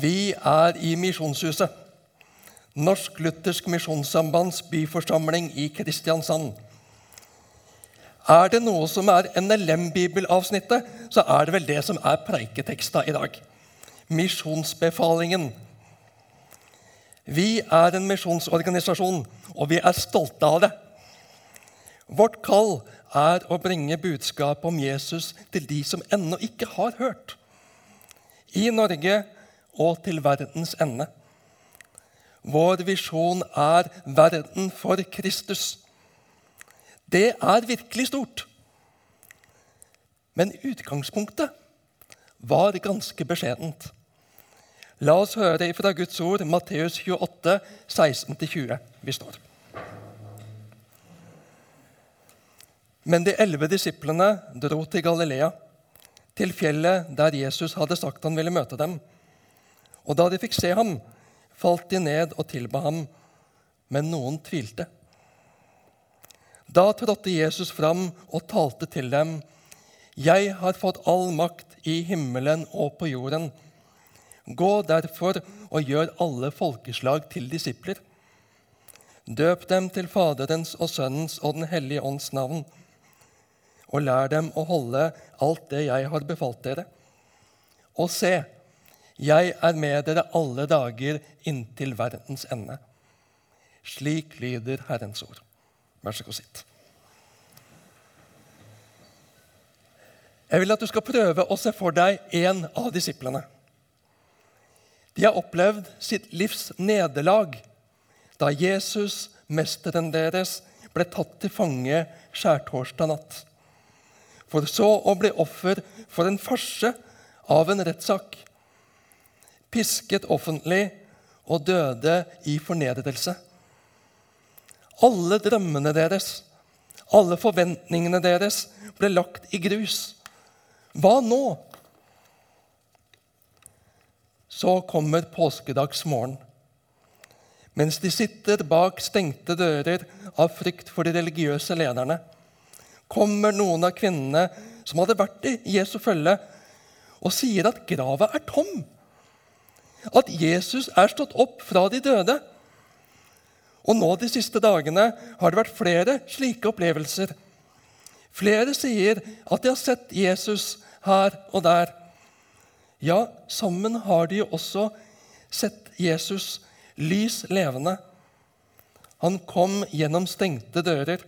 Vi er i Misjonshuset. Norsk-luthersk misjonssambands byforsamling i Kristiansand. Er det noe som er NLM-bibelavsnittet, så er det vel det som er preiketeksta i dag. Misjonsbefalingen. Vi er en misjonsorganisasjon, og vi er stolte av det. Vårt kall er å bringe budskapet om Jesus til de som ennå ikke har hørt. I Norge og til verdens ende. Vår visjon er verden for Kristus. Det er virkelig stort. Men utgangspunktet var ganske beskjedent. La oss høre fra Guds ord, Matteus 28, 16-20. Vi står. Men de elleve disiplene dro til Galilea, til fjellet der Jesus hadde sagt han ville møte dem. Og da de fikk se ham, falt de ned og tilba ham, men noen tvilte. Da trådte Jesus fram og talte til dem. Jeg har fått all makt i himmelen og på jorden. Gå derfor og gjør alle folkeslag til disipler. Døp dem til Faderens og Sønnens og Den hellige ånds navn og lær dem å holde alt det jeg har befalt dere. Og se, jeg er med dere alle dager inntil verdens ende. Slik lyder Herrens ord. Vær så god, sitt. Jeg vil at du skal prøve å se for deg en av disiplene. De har opplevd sitt livs nederlag da Jesus, mesteren deres, ble tatt til fange skjærtorsdag natt for så å bli offer for en farse av en rettssak. Pisket offentlig og døde i fornedrelse. Alle drømmene deres, alle forventningene deres, ble lagt i grus. Hva nå? Så kommer påskedagsmorgen. Mens de sitter bak stengte dører av frykt for de religiøse lederne kommer noen av kvinnene som hadde vært i Jesu følge, og sier at grava er tom. At Jesus er stått opp fra de døde. Og nå de siste dagene har det vært flere slike opplevelser. Flere sier at de har sett Jesus her og der. Ja, sammen har de jo også sett Jesus lys levende. Han kom gjennom stengte dører.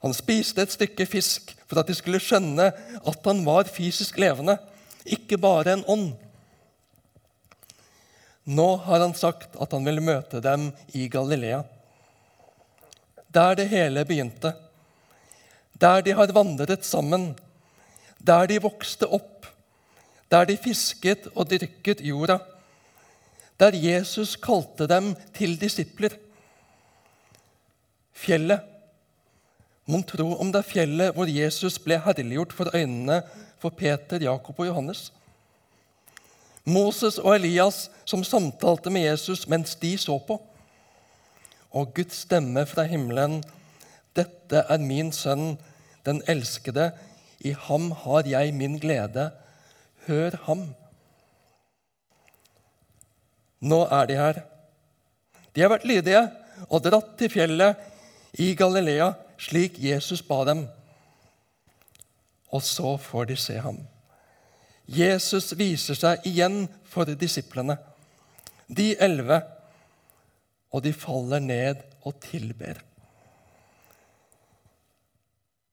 Han spiste et stykke fisk for at de skulle skjønne at han var fysisk levende, ikke bare en ånd. Nå har han sagt at han vil møte dem i Galilea. Der det hele begynte. Der de har vandret sammen. Der de vokste opp. Der de fisket og dyrket jorda. Der Jesus kalte dem til disipler. Fjellet Mon tro om det er fjellet hvor Jesus ble herliggjort for øynene for Peter, Jakob og Johannes? Moses og Elias som samtalte med Jesus mens de så på. Og Guds stemme fra himmelen. Dette er min sønn, den elskede. I ham har jeg min glede. Hør ham. Nå er de her. De har vært lydige og dratt til fjellet i Galilea slik Jesus ba dem. Og så får de se ham. Jesus viser seg igjen for disiplene, de elleve, og de faller ned og tilber.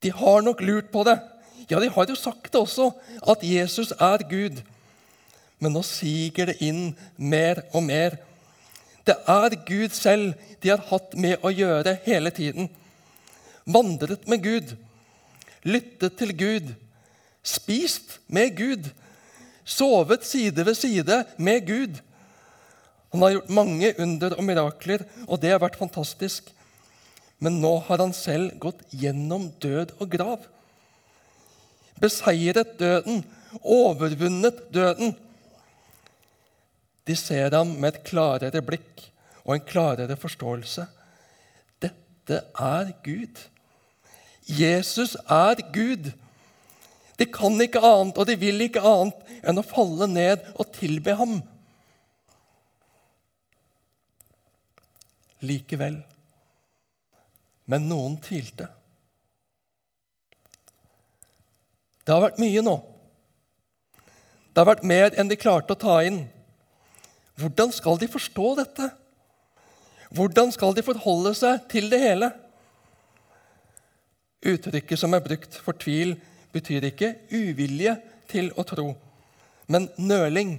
De har nok lurt på det. Ja, de har jo sagt det også, at Jesus er Gud. Men nå siger det inn mer og mer. Det er Gud selv de har hatt med å gjøre hele tiden vandret med Gud, lyttet til Gud, spist med Gud, sovet side ved side med Gud. Han har gjort mange under og mirakler, og det har vært fantastisk. Men nå har han selv gått gjennom død og grav. Beseiret døden, overvunnet døden. De ser ham med et klarere blikk og en klarere forståelse. Dette er Gud. Jesus er Gud. De kan ikke annet, og de vil ikke annet enn å falle ned og tilbe ham. Likevel. Men noen tvilte. Det har vært mye nå. Det har vært mer enn de klarte å ta inn. Hvordan skal de forstå dette? Hvordan skal de forholde seg til det hele? Uttrykket som er brukt for tvil, betyr ikke uvilje til å tro, men nøling,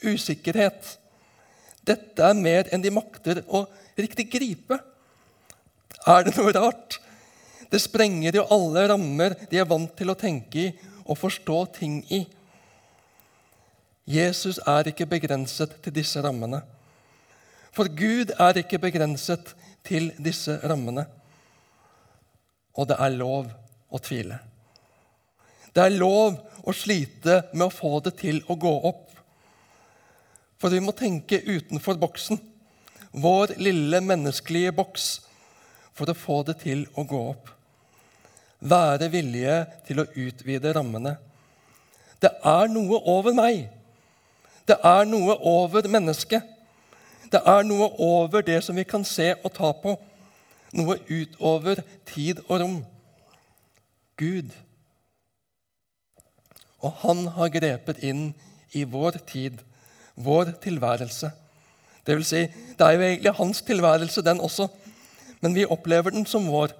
usikkerhet. Dette er mer enn de makter å riktig gripe. Er det noe rart? Det sprenger jo alle rammer de er vant til å tenke i og forstå ting i. Jesus er ikke begrenset til disse rammene. For Gud er ikke begrenset til disse rammene. Og det er lov å tvile. Det er lov å slite med å få det til å gå opp. For vi må tenke utenfor boksen, vår lille menneskelige boks, for å få det til å gå opp. Være villige til å utvide rammene. Det er noe over meg. Det er noe over mennesket. Det er noe over det som vi kan se og ta på. Noe utover tid og rom. Gud. Og han har grepet inn i vår tid, vår tilværelse. Det vil si, det er jo egentlig hans tilværelse, den også, men vi opplever den som vår.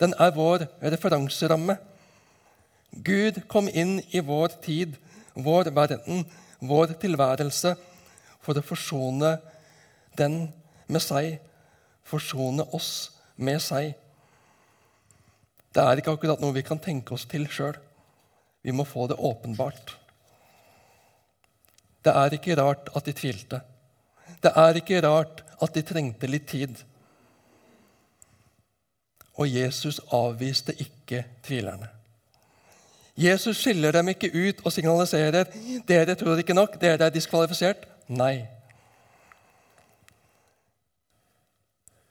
Den er vår referanseramme. Gud kom inn i vår tid, vår verden, vår tilværelse, for å forsone den med seg, forsone oss med seg. Det er ikke akkurat noe vi kan tenke oss til sjøl. Vi må få det åpenbart. Det er ikke rart at de tvilte. Det er ikke rart at de trengte litt tid. Og Jesus avviste ikke tvilerne. Jesus skiller dem ikke ut og signaliserer dere tror ikke nok, dere er diskvalifisert. Nei.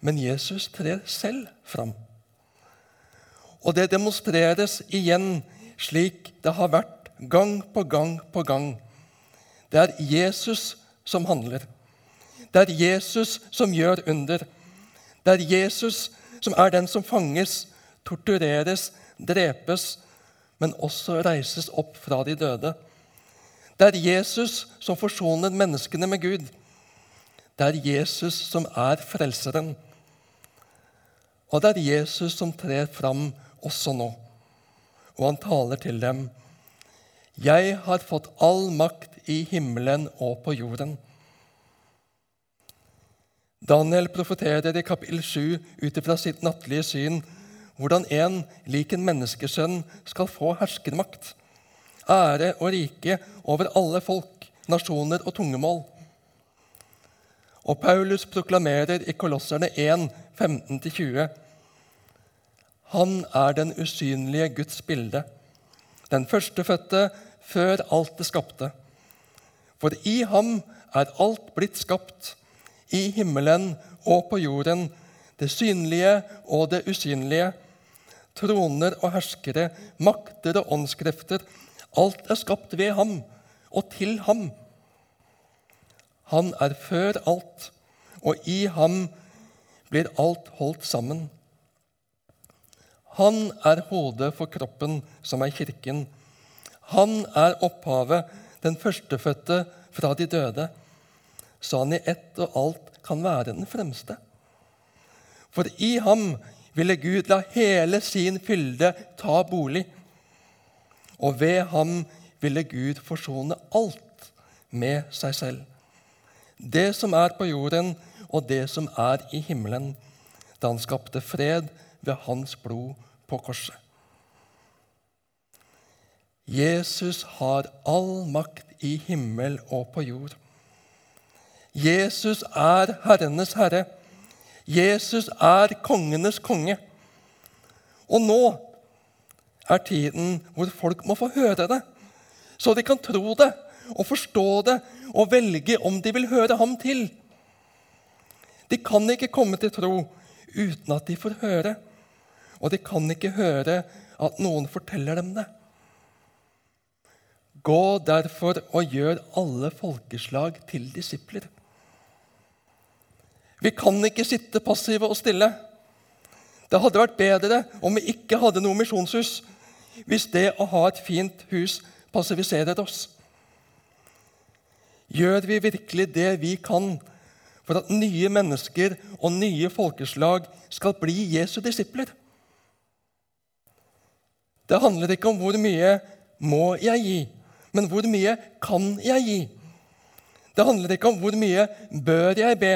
Men Jesus trer selv fram. Og det demonstreres igjen slik det har vært gang på gang på gang. Det er Jesus som handler. Det er Jesus som gjør under. Det er Jesus som er den som fanges, tortureres, drepes, men også reises opp fra de døde. Det er Jesus som forsoner menneskene med Gud. Det er Jesus som er frelseren. Og det er Jesus som trer fram også nå. Og han taler til dem. Jeg har fått all makt i himmelen og på jorden. Daniel profeterer i kapittel 7 ut ifra sitt nattlige syn hvordan en lik en menneskesønn skal få herskermakt, ære og rike over alle folk, nasjoner og tungemål. Og Paulus proklamerer i Kolosserne 1, 15-20.: Han er den usynlige Guds bilde, den førstefødte før alt det skapte. For i ham er alt blitt skapt, i himmelen og på jorden, det synlige og det usynlige troner og herskere, makter og åndskrefter. Alt er skapt ved ham og til ham. Han er før alt, og i ham blir alt holdt sammen. Han er hodet for kroppen, som er kirken. Han er opphavet, den førstefødte fra de døde, så han i ett og alt kan være den fremste. For i ham ville Gud la hele sin fylde ta bolig. Og ved ham ville Gud forsone alt med seg selv. Det som er på jorden, og det som er i himmelen, da han skapte fred ved hans blod på korset. Jesus har all makt i himmel og på jord. Jesus er herrenes herre. Jesus er kongenes konge. Og nå er tiden hvor folk må få høre det, så de kan tro det og forstå det og velge om de vil høre ham til. De kan ikke komme til tro uten at de får høre, og de kan ikke høre at noen forteller dem det. Gå derfor og gjør alle folkeslag til disipler. Vi kan ikke sitte passive og stille. Det hadde vært bedre om vi ikke hadde noe misjonshus, hvis det å ha et fint hus passiviserer oss. Gjør vi virkelig det vi kan for at nye mennesker og nye folkeslag skal bli Jesu disipler? Det handler ikke om hvor mye må jeg gi, men hvor mye kan jeg gi? Det handler ikke om hvor mye bør jeg be,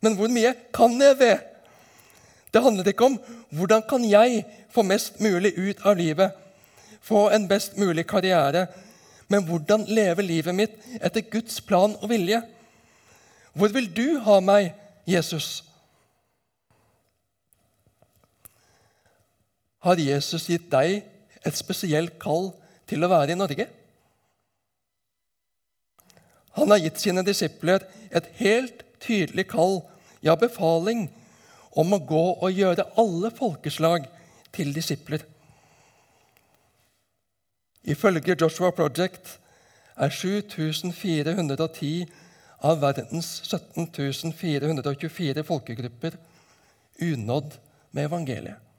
men hvor mye kan jeg be? Det handler ikke om hvordan kan jeg få mest mulig ut av livet, få en best mulig karriere, men hvordan leve livet mitt etter Guds plan og vilje. Hvor vil du ha meg, Jesus? Har Jesus gitt deg et spesielt kall til å være i Norge? Han har gitt sine disipler et helt tydelig kall, ja, befaling, om å gå og gjøre alle folkeslag til disipler. Ifølge Joshua Project er 7410 av verdens 17 424 folkegrupper unådd med evangeliet.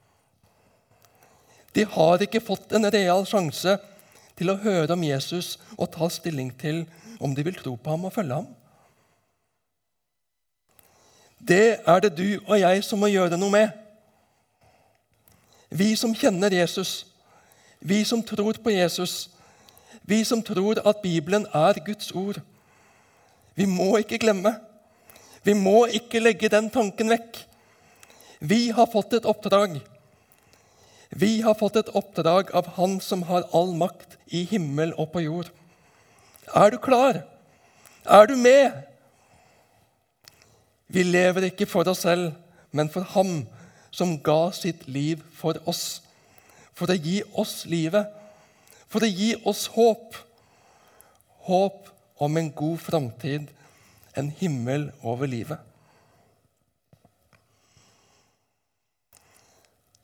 De har ikke fått en real sjanse til å høre om Jesus og ta stilling til om de vil tro på ham og følge ham. Det er det du og jeg som må gjøre noe med. Vi som kjenner Jesus, vi som tror på Jesus, vi som tror at Bibelen er Guds ord. Vi må ikke glemme. Vi må ikke legge den tanken vekk. Vi har fått et oppdrag. Vi har fått et oppdrag av Han som har all makt i himmel og på jord. Er du klar? Er du med? Vi lever ikke for oss selv, men for Ham som ga sitt liv for oss. For å gi oss livet, for å gi oss håp. Håp om en god framtid, en himmel over livet.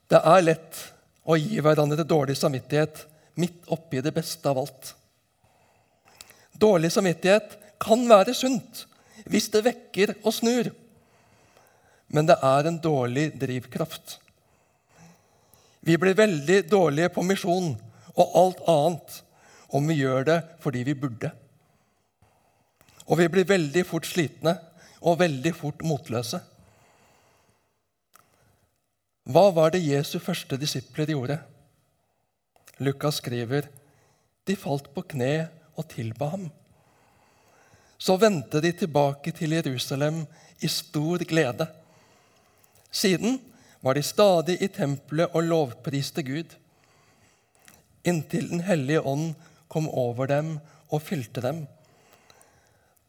Det er lett å gi hverandre dårlig samvittighet midt oppi det beste av alt. Dårlig samvittighet kan være sunt hvis det vekker og snur. Men det er en dårlig drivkraft. Vi blir veldig dårlige på misjon og alt annet om vi gjør det fordi vi burde. Og vi blir veldig fort slitne og veldig fort motløse. Hva var det Jesu første disipler gjorde? Lukas skriver de falt på kne og tilba ham. Så vendte de tilbake til Jerusalem i stor glede. Siden var de stadig i tempelet og lovpriste Gud, inntil Den hellige ånd kom over dem og fylte dem.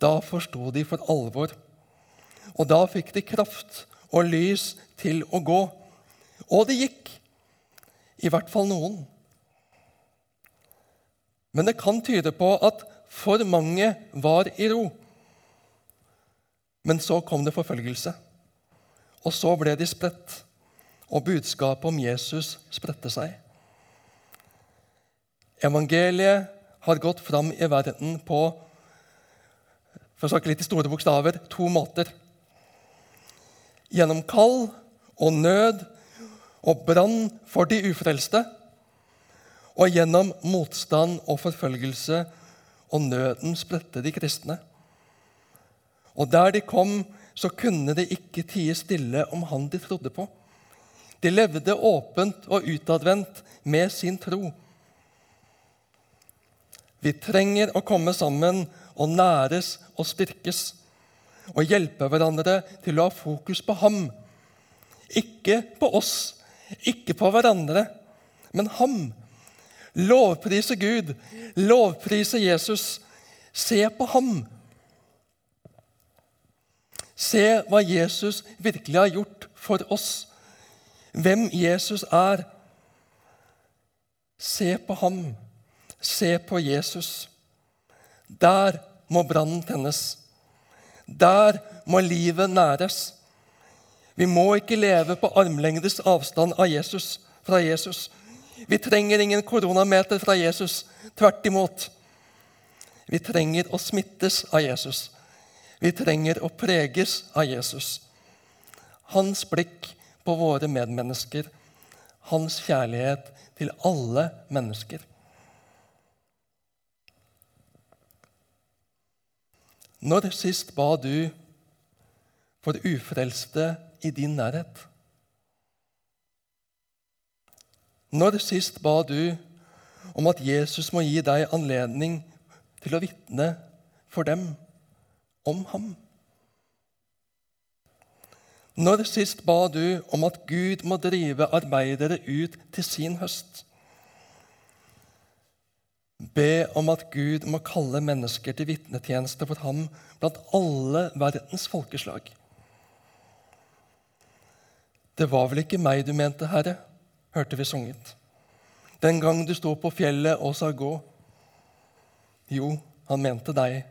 Da forsto de for alvor, og da fikk de kraft og lys til å gå. Og det gikk, i hvert fall noen. Men det kan tyde på at for mange var i ro. Men så kom det forfølgelse, og så ble de spredt. Og budskapet om Jesus spredte seg. Evangeliet har gått fram i verden på for å snakke litt i store bokstaver to måter. Gjennom kall og nød og brann for de ufrelste, og gjennom motstand og forfølgelse og nøden spredte de kristne. Og der de kom, så kunne de ikke tie stille om han de trodde på. De levde åpent og utadvendt med sin tro. Vi trenger å komme sammen og næres og styrkes og hjelpe hverandre til å ha fokus på ham. Ikke på oss, ikke på hverandre, men ham. Lovprise Gud, lovprise Jesus. Se på ham. Se hva Jesus virkelig har gjort for oss. Hvem Jesus er. Se på ham. Se på Jesus. Der må brannen tennes. Der må livet næres. Vi må ikke leve på armlengdes avstand av Jesus, fra Jesus. Vi trenger ingen koronameter fra Jesus. Tvert imot. Vi trenger å smittes av Jesus. Vi trenger å preges av Jesus. Hans blikk på våre medmennesker. Hans kjærlighet til alle mennesker. Når sist ba du for ufrelste i din nærhet? Når sist ba du om at Jesus må gi deg anledning til å vitne for dem om ham? Når sist ba du om at Gud må drive arbeidere ut til sin høst? Be om at Gud må kalle mennesker til vitnetjeneste for ham blant alle verdens folkeslag. Det var vel ikke meg du mente, Herre, hørte vi sunget. Den gang du sto på fjellet og sa gå. Jo, han mente deg,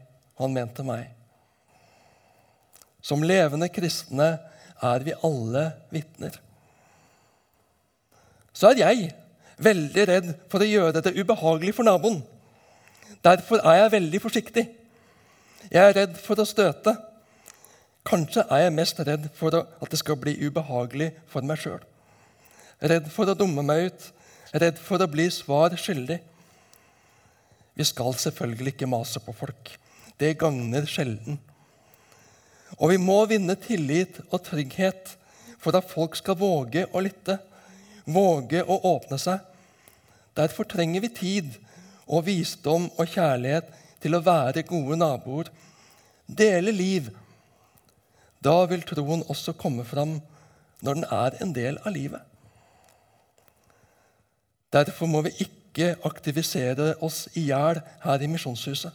han mente meg. Som levende kristne er vi alle vitner. Så er jeg veldig redd for å gjøre det ubehagelig for naboen. Derfor er jeg veldig forsiktig. Jeg er redd for å støte. Kanskje er jeg mest redd for at det skal bli ubehagelig for meg sjøl. Redd for å dumme meg ut, redd for å bli svar skyldig. Vi skal selvfølgelig ikke mase på folk. Det gagner sjelden. Og vi må vinne tillit og trygghet for at folk skal våge å lytte, våge å åpne seg. Derfor trenger vi tid og visdom og kjærlighet til å være gode naboer, dele liv. Da vil troen også komme fram når den er en del av livet. Derfor må vi ikke aktivisere oss i hjel her i Misjonshuset.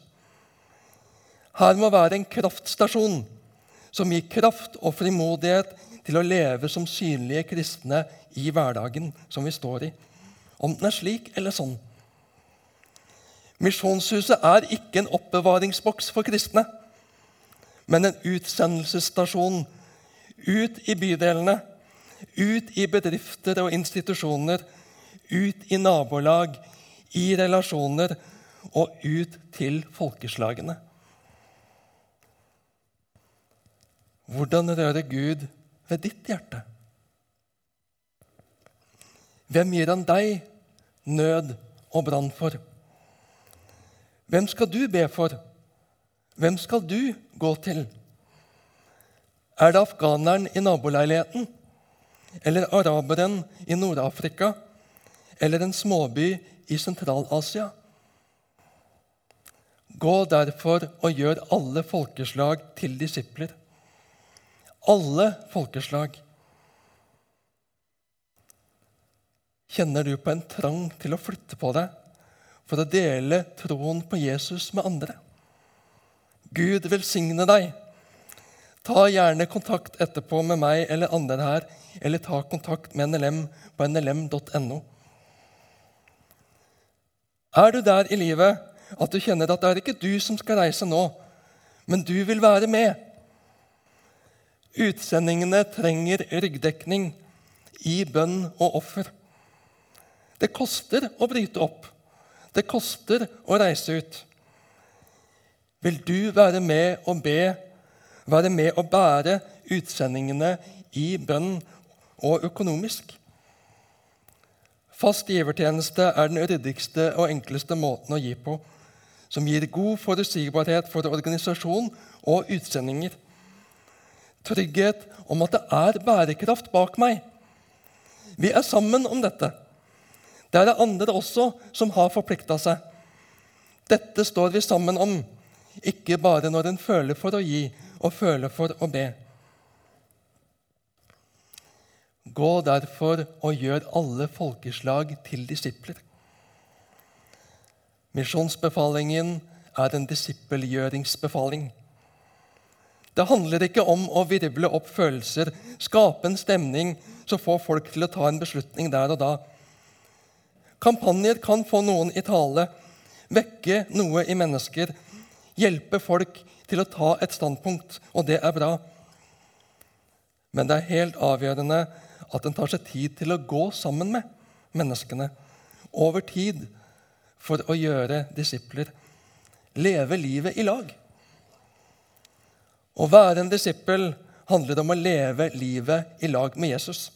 Her må være en kraftstasjon som gir kraft og frimodighet til å leve som synlige kristne i hverdagen som vi står i. Om den er slik eller sånn. Misjonshuset er ikke en oppbevaringsboks for kristne, men en utsendelsesstasjon ut i bydelene, ut i bedrifter og institusjoner, ut i nabolag, i relasjoner og ut til folkeslagene. Hvordan rører Gud ved ditt hjerte? Hvem gir han deg nød og brann for? Hvem skal du be for? Hvem skal du gå til? Er det afghaneren i naboleiligheten? Eller araberen i Nord-Afrika? Eller en småby i Sentral-Asia? Gå derfor og gjør alle folkeslag til disipler alle folkeslag. Kjenner du på en trang til å flytte på deg for å dele troen på Jesus med andre? Gud velsigne deg. Ta gjerne kontakt etterpå med meg eller andre her, eller ta kontakt med NLM på nlm.no. Er du der i livet at du kjenner at det er ikke du som skal reise nå, men du vil være med? Utsendingene trenger ryggdekning i bønn og offer. Det koster å bryte opp. Det koster å reise ut. Vil du være med og be, være med og bære utsendingene i bønn og økonomisk? Fast givertjeneste er den ryddigste og enkleste måten å gi på, som gir god forutsigbarhet for organisasjon og utsendinger trygghet om at det er bærekraft bak meg. Vi er sammen om dette. Det er det andre også som har forplikta seg. Dette står vi sammen om, ikke bare når en føler for å gi og føler for å be. Gå derfor og gjør alle folkeslag til disipler. Misjonsbefalingen er en disippelgjøringsbefaling. Det handler ikke om å virvle opp følelser, skape en stemning som får folk til å ta en beslutning der og da. Kampanjer kan få noen i tale, vekke noe i mennesker, hjelpe folk til å ta et standpunkt, og det er bra. Men det er helt avgjørende at en tar seg tid til å gå sammen med menneskene over tid for å gjøre disipler. leve livet i lag. Å være en disippel handler om å leve livet i lag med Jesus.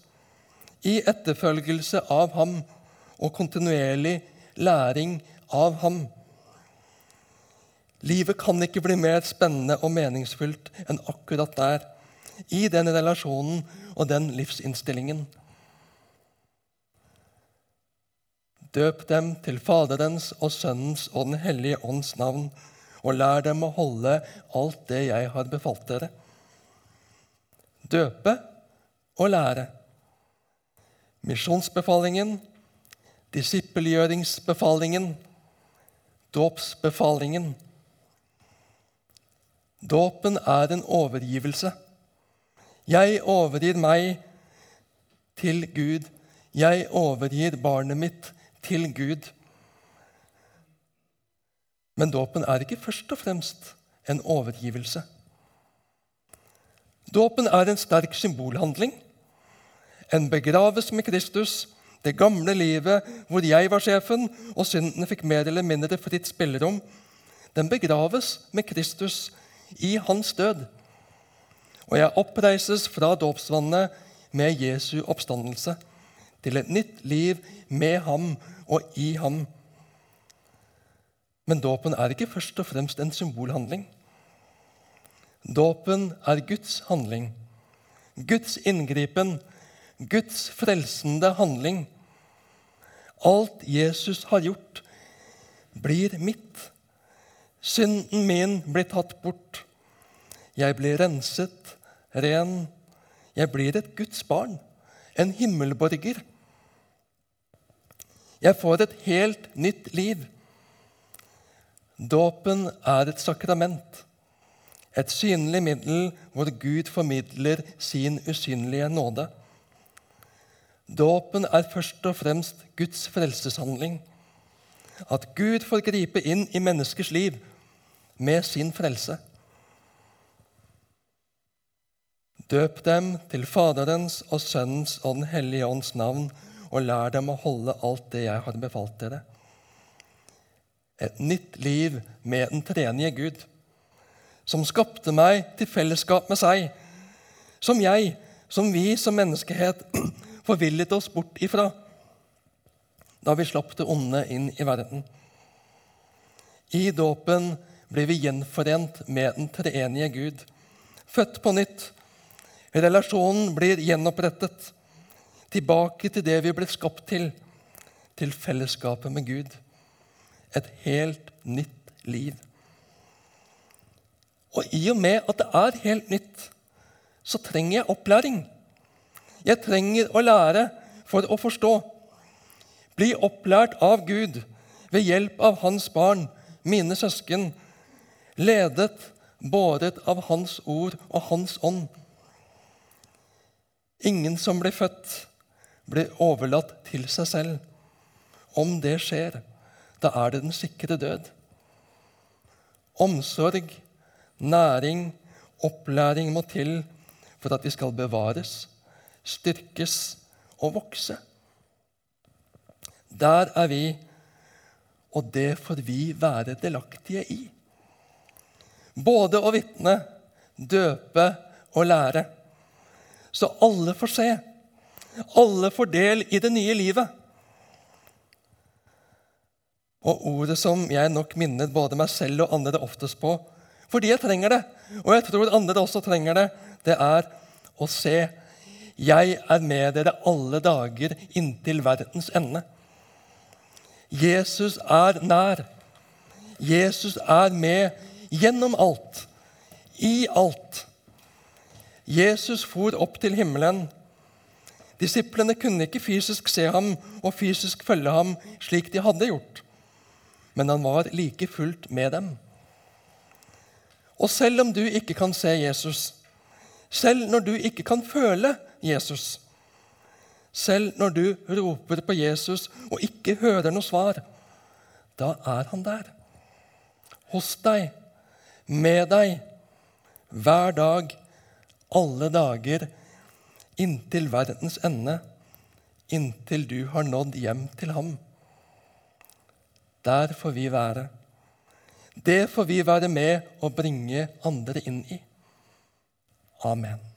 I etterfølgelse av ham og kontinuerlig læring av ham. Livet kan ikke bli mer spennende og meningsfullt enn akkurat der, i den relasjonen og den livsinnstillingen. Døp dem til Faderens og Sønnens og Den hellige ånds navn, og lær dem å holde alt det jeg har befalt dere. Døpe og lære. Misjonsbefalingen, disippelgjøringsbefalingen, dåpsbefalingen. Dåpen er en overgivelse. Jeg overgir meg til Gud. Jeg overgir barnet mitt til Gud. Men dåpen er ikke først og fremst en overgivelse. Dåpen er en sterk symbolhandling. En begraves med Kristus, det gamle livet hvor jeg var sjefen og syndene fikk mer eller mindre fritt spillerom. Den begraves med Kristus i hans død. Og jeg oppreises fra dåpsvannet med Jesu oppstandelse til et nytt liv med ham og i ham. Men dåpen er ikke først og fremst en symbolhandling. Dåpen er Guds handling, Guds inngripen, Guds frelsende handling. Alt Jesus har gjort, blir mitt. Synden min blir tatt bort. Jeg blir renset, ren. Jeg blir et Guds barn, en himmelborger. Jeg får et helt nytt liv. Dåpen er et sakrament, et synlig middel hvor Gud formidler sin usynlige nåde. Dåpen er først og fremst Guds frelseshandling. At Gud får gripe inn i menneskers liv med sin frelse. Døp dem til Faderens og Sønnens og Den hellige ånds navn og lær dem å holde alt det jeg har befalt dere. Et nytt liv med den tredje Gud, som skapte meg til fellesskap med seg, som jeg, som vi som menneskehet forvillet oss bort ifra da vi slapp det onde inn i verden. I dåpen blir vi gjenforent med den treenige Gud, født på nytt. Relasjonen blir gjenopprettet tilbake til det vi ble skapt til, til fellesskapet med Gud. Et helt nytt liv. Og i og med at det er helt nytt, så trenger jeg opplæring. Jeg trenger å lære for å forstå. Bli opplært av Gud ved hjelp av Hans barn, mine søsken, ledet, båret av Hans ord og Hans ånd. Ingen som blir født blir overlatt til seg selv. Om det skjer, da er det den sikre død. Omsorg, næring, opplæring må til for at vi skal bevares, styrkes og vokse. Der er vi, og det får vi være delaktige i. Både å vitne, døpe og lære. Så alle får se alle får del i det nye livet. Og ordet som jeg nok minner både meg selv og andre oftest på, fordi jeg trenger det, og jeg tror andre også trenger det, det er å se jeg er med dere alle dager inntil verdens ende. Jesus er nær. Jesus er med gjennom alt, i alt. Jesus for opp til himmelen Disiplene kunne ikke fysisk se ham og fysisk følge ham slik de hadde gjort, men han var like fullt med dem. Og selv om du ikke kan se Jesus, selv når du ikke kan føle Jesus, selv når du roper på Jesus og ikke hører noe svar, da er han der. Hos deg, med deg, hver dag, alle dager inntil verdens ende, inntil du har nådd hjem til ham. Der får vi være. Det får vi være med og bringe andre inn i. Amen.